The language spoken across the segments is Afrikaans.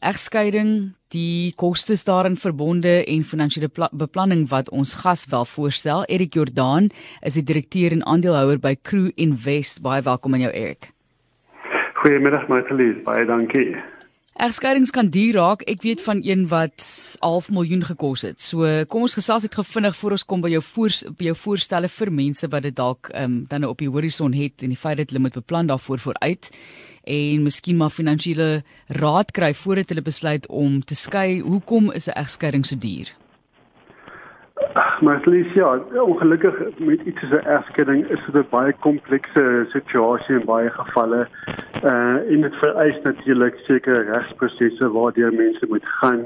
Egskeiding, die kostes daarin verbonde en finansiële beplanning wat ons gas wel voorstel. Erik Jordaan is die direkteur en aandeelhouer by Crew Invest. Baie welkom aan jou Erik. Goeiemiddag Martelies, baie dankie. Egskeidings kan duur raak. Ek weet van een wat half miljoen gekos het. So kom ons gesels net gevinnig voor ons kom by jou voor by jou voorstelle vir mense wat dit dalk ehm um, dan op die horison het en die feit dat hulle moet beplan daarvoor vooruit en miskien maar finansiële raad kry voordat hulle besluit om te skei. Hoekom is 'n egskeiding so duur? Maar slegs ja, ongelukkig met iets soos 'n egskeiding is dit 'n baie komplekse situasie in baie gevalle. Uh en dit vereis natuurlik sekere regsprosesse waardeur mense moet gaan.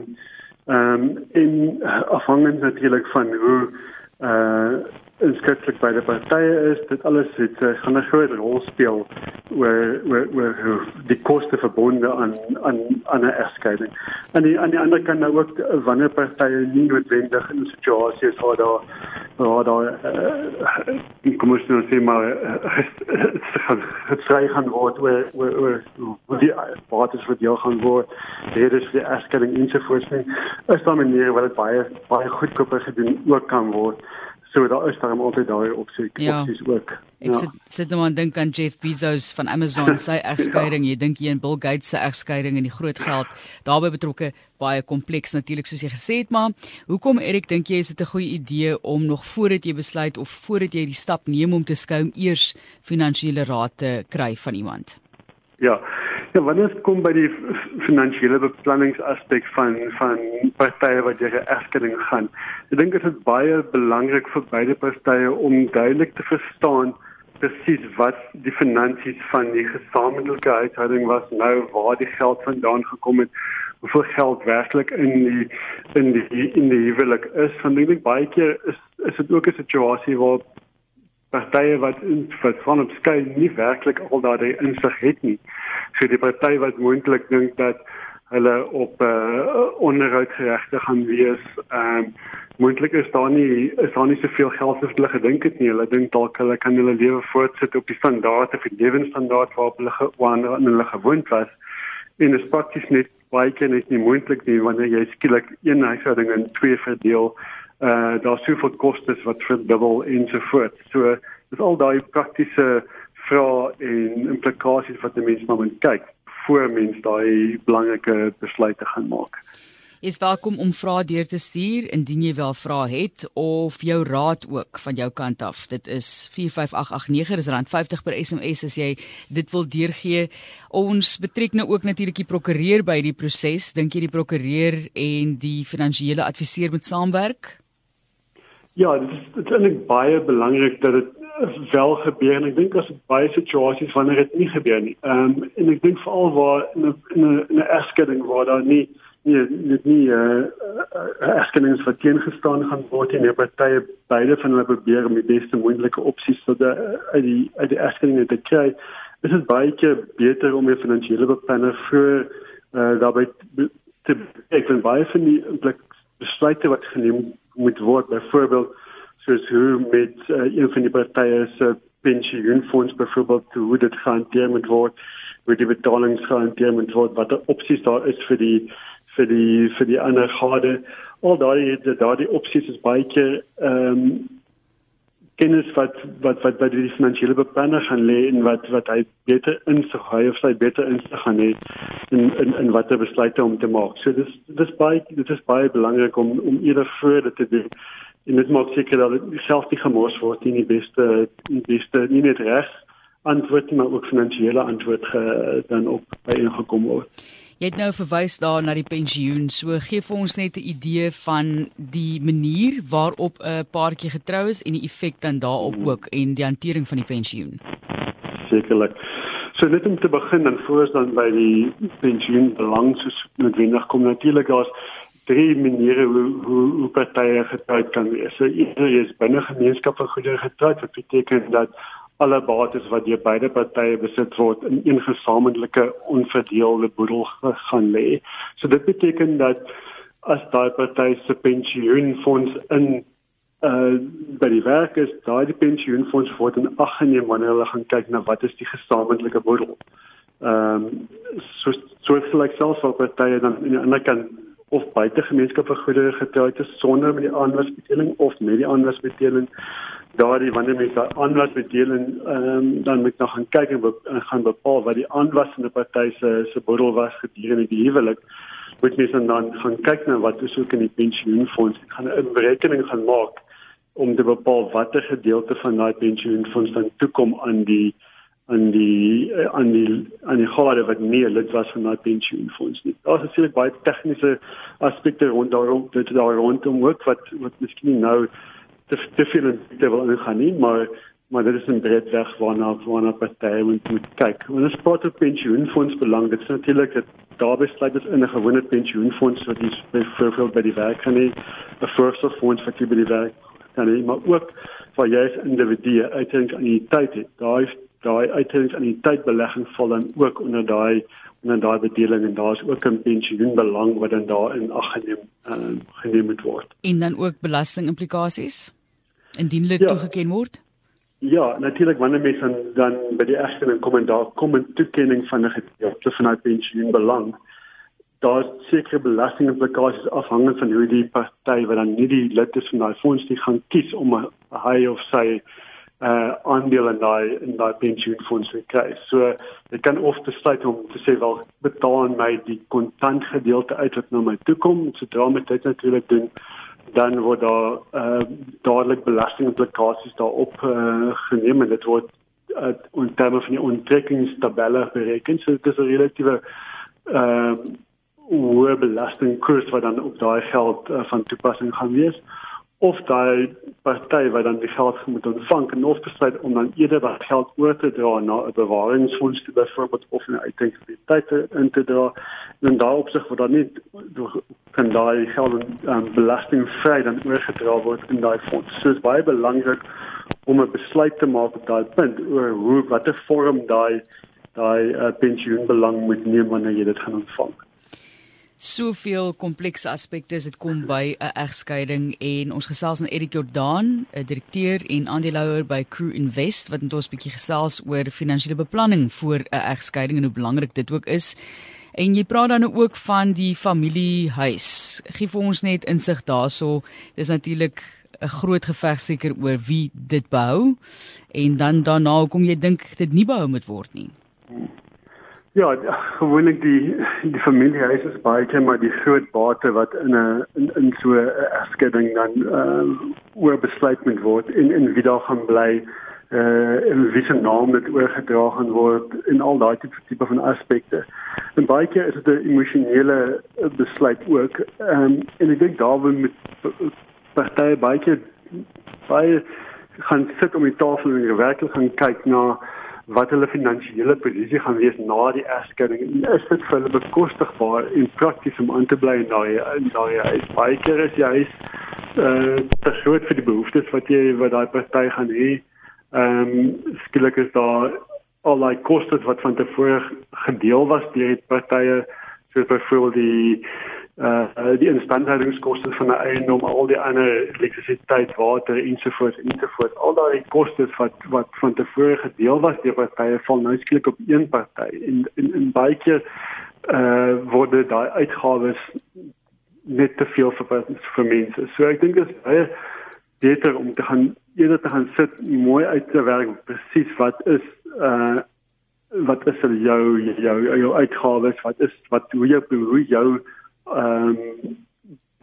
Ehm um, en afhangend natuurlik van hoe uh inskriptelik by die partye is dit alles het uh, gaan 'n groot rol speel oor oor oor die koste verbonde aan aan aan 'n egskeiding. En die aan die ander kant nou ook wanneer partye nie noodwendig in 'n situasie is waar daar waar daar uh, die kommissie nou sê maar het vry gaan word oor oor oor die wat is vir jou gaan word dit is die egskeiding ensovoorts nie. Is daar maniere waar dit baie baie goedkoper gedoen ook kan word. So daar is daar altyd daai opsie ja. opsies ook. Ek ja. sit sit nou aan dink aan Jeff Bezos van Amazon sy egskeiding. Jy dink jy en Bill Gates se egskeiding en die groot geld daarbey betrokke baie kompleks natuurlik soos jy gesê het, maar hoekom Erik dink jy is dit 'n goeie idee om nog voordat jy besluit of voordat jy die stap neem om te skei om eers finansiële raad te kry van iemand? Ja. Ja, wanneer dit kom by die finansiële beplanningsaspek van van partye wat jy egskeiding gaan. Ek dink dit is baie belangrik vir beide partye om duidelik te verstaan presies wat die finansies van die gesamentlike huishouding was nou waar die geld vandaan gekom het hoeveel geld werklik in die in die in die huwelik is van dink baie keer is is dit ook 'n situasie waar partye wat in wat van op skei nie werklik al daardie insig het nie vir die party wat moontlik dink dat hulle op uh, onderhoudgeregte gaan wees. Ehm um, moontlik is daar nie is daar nie soveel geld as hulle gedink het nie. Hulle dink dalk hulle kan hulle lewe voortsit op die standaarde vir lewensstandaard waarop hulle waarna hulle gewoond was. En dit is prakties net baie keer net nie moontlik nie wanneer jy skielik een huishouding in twee verdeel. Uh eh, daar soveel kostes wat verdubbel ensovoorts. So dis al daai praktiese vrae en implikasies wat 'n mens maar moet kyk voor mens daai belangrike besluite gaan maak. Is welkom om vrae deur te stuur indien jy wel vrae het of jou raad ook van jou kant af. Dit is 45889 dis rand 50 per SMS as jy dit wil deurgee. Ons betrek nou ook natuurlik die prokureur by die proses. Dink jy die prokureur en die finansiële adviseur moet saamwerk? Ja, dit is dit is eintlik baie belangrik dat dit wel gebeur en ek dink as baie situasies wanneer dit nie gebeur nie. Ehm um, en ek dink veral waar in 'n in 'n egskeiding waar daar nie nie net nie eh uh, egskeidings wat teengestaan gaan word en die partye beide van hulle probeer om die beste moontlike opsies vir die uit die uit die egskeiding te kry. Dit is baie keer beter om 'n finansiële beplanner vir eh uh, daarbey te ek vind baie van die besluite wat geneem moet word. Byvoorbeeld soos hoe met uh, een van die partye se pensioenfonds byvoorbeeld hoe dit gehanteer moet word hoe die betalings gehanteer moet word wat die opsies daar is vir die vir die vir die ander gade. Al daai daai opsies is baie keer ehm um, kennis wat wat wat by die finansiële beplanner gaan lê en wat wat hy beter insig hy of sy beter insig gaan hê in in in watter besluite om te maak. So dis dis baie dit is baie belangrik om om eerder voor dit te doen en dit maak seker dat dit self nie gemors word nie die beste die beste nie net reg antwoord maar ook finansiële antwoord ge, dan op by ingekom word. Jy het nou verwys daar na die pensioen. So gee vir ons net 'n idee van die manier waarop 'n paartjie getrou is en die effek dan daarop ook en die hantering van die pensioen. Sekerlik. So net om te begin dan voor dan by die pensioen belang soos noodwendig kom natuurlik daar's drie maniere hoe hoe, hoe partye getroud kan wees. So een is binne gemeenskap van goedere getroud wat beteken dat alle bates wat deur beide partye besit word in een gesamentlike onverdeelde boedel gaan lê. So dit beteken dat as daai party se pensioenfonds in uh by die werk is, daai pensioenfonds word in ag geneem wanneer hulle gaan kyk na wat is die gesamentlike boedel. ehm um, so so gelyk selfs wat partye dan in die ander kant of buite gemeenskappe goedere getroud is sonder met die aanwasbedeling of met die aanwasbedeling daardie wanneer mense daai aanwasbedeling ehm um, dan moet nog gaan kyk en, be en gaan bepaal wat die aanwasende party se se boedel was gedurende die huwelik moet mense dan gaan kyk na wat is ook in die pensioenfonds ek gaan 'n berekening gaan maak om te bepaal watter gedeelte van daai pensioenfonds dan toekom aan die aan die eh, aan die aan die gade wat nie lid was van daai pensioenfonds nie. Daar's natuurlik baie tegniese aspekte rond daarom dit daar rondom ook wat wat miskien nou te te veel in te wil ingaan nie, maar maar dit is 'n breed weg waarna waarna partye moet kyk. Wanneer ons praat oor pensioenfonds belang, dit is natuurlik dat daar besluit is in 'n gewone pensioenfonds wat jy byvoorbeeld by die werk kan hê, 'n voorsorgfonds wat jy by die werk kan hê, maar ook vir jy as individu uiteindelik aan die tyd het. Daai daai uiteindelik aan die tydbelegging val dan ook onder daai onder daai bedeling en daar's ook 'n pensioenbelang wat dan daarin aggeneem uh, geneem moet word. En dan ook belasting implikasies indien dit ja. toegeken word? Ja, natuurlik wanneer mense dan, dan by die egskeiding kom en daar kom 'n toekenning van 'n gedeelte van daai pensioenbelang daar sekere belastingimplikasies afhangend van hoe die party wat dan nie die lid is van daai fonds nie gaan kies om hy of sy uh aandeel in daai in daai pensioenfonds te kry. So jy kan of besluit om te sê wel betaal my die kontant gedeelte uit wat na my toe kom, sodra met dit natuurlik doen dan word daar uh dadelik belastingimplikasies daarop uh, geneem en dit word uh, in terme van die onttrekkingstabelle bereken. So dit is 'n relatiewe uh hoë belastingkoers wat dan op daai geld uh, van toepassing gaan wees of daai party wat dan die geld moet ontvang en of besluit om dan eerder dat geld oor te dra na 'n bewaringsfonds te byvoorbeeld of 'n uiteindelik in te dra en daarop sig word dan nie kan daai geld um, belastingvry dan oorgedra word in daai fonds. So is baie belangrik om 'n besluit te maak op daai punt oor hoe watter vorm daai daai uh, pensioenbelang moet neem wanneer jy dit gaan ontvang soveel komplekse aspekte as dit kom by 'n egskeiding en ons gesels met Erik Jordan, 'n direkteur en aandeelhouer by Crew Invest wat ons 'n bietjie gesels oor finansiële beplanning vir 'n egskeiding en hoe belangrik dit ook is. En jy praat dan ook van die familiehuis. Gee vir ons net insig daarso. Dis natuurlik 'n groot geveg seker oor wie dit behou en dan daarna kom jy dink dit nie behou moet word nie. Ja, gewoonlik die die familiehuis is baie keer maar die groot bate wat in 'n in, in so 'n egskeiding dan ehm uh, oor besluit moet word en en wie daar gaan bly eh uh, en wie se naam dit oorgedra gaan word en al daai tipe tipe van aspekte. En baie keer is dit 'n emosionele besluit ook. Ehm um, en ek dink daar wil met partye baie keer baie gaan sit om die tafel en werklik gaan kyk na wat hulle finansiële posisie gaan wees na die egskeiding. Is dit vir hulle bekostigbaar en prakties om aan te bly in daai in daai huis? Baie keer is jy is uh te groot vir die behoeftes wat jy wat daai party gaan hê. Ehm um, skielik is daar al daai kostes wat van tevore gedeel was deur die partye soos byvoorbeeld die uh die instandhoudingskoste van 'n eiendom, al die ander elektrisiteit, water ensovoorts ensovoorts. Al daai kostes wat wat van tevore gedeel was deur partye val nou skielik op een party en in in baie keer uh word daai uitgawes net te veel vir vir mense. So ek dink dit is baie beter om te gaan eerder te gaan sit mooi uit te werk presies wat is uh wat is jou jou jou uitgawes, wat is wat hoe jou hoe jou ehm um,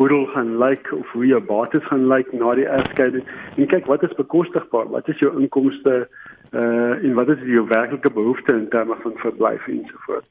boedel gaan lyk of hoe jou bates gaan lyk na die egskeiding en kyk wat is bekostigbaar? Wat is jou inkomste uh en wat is jou werklike behoeftes in terme van verblyf en so voort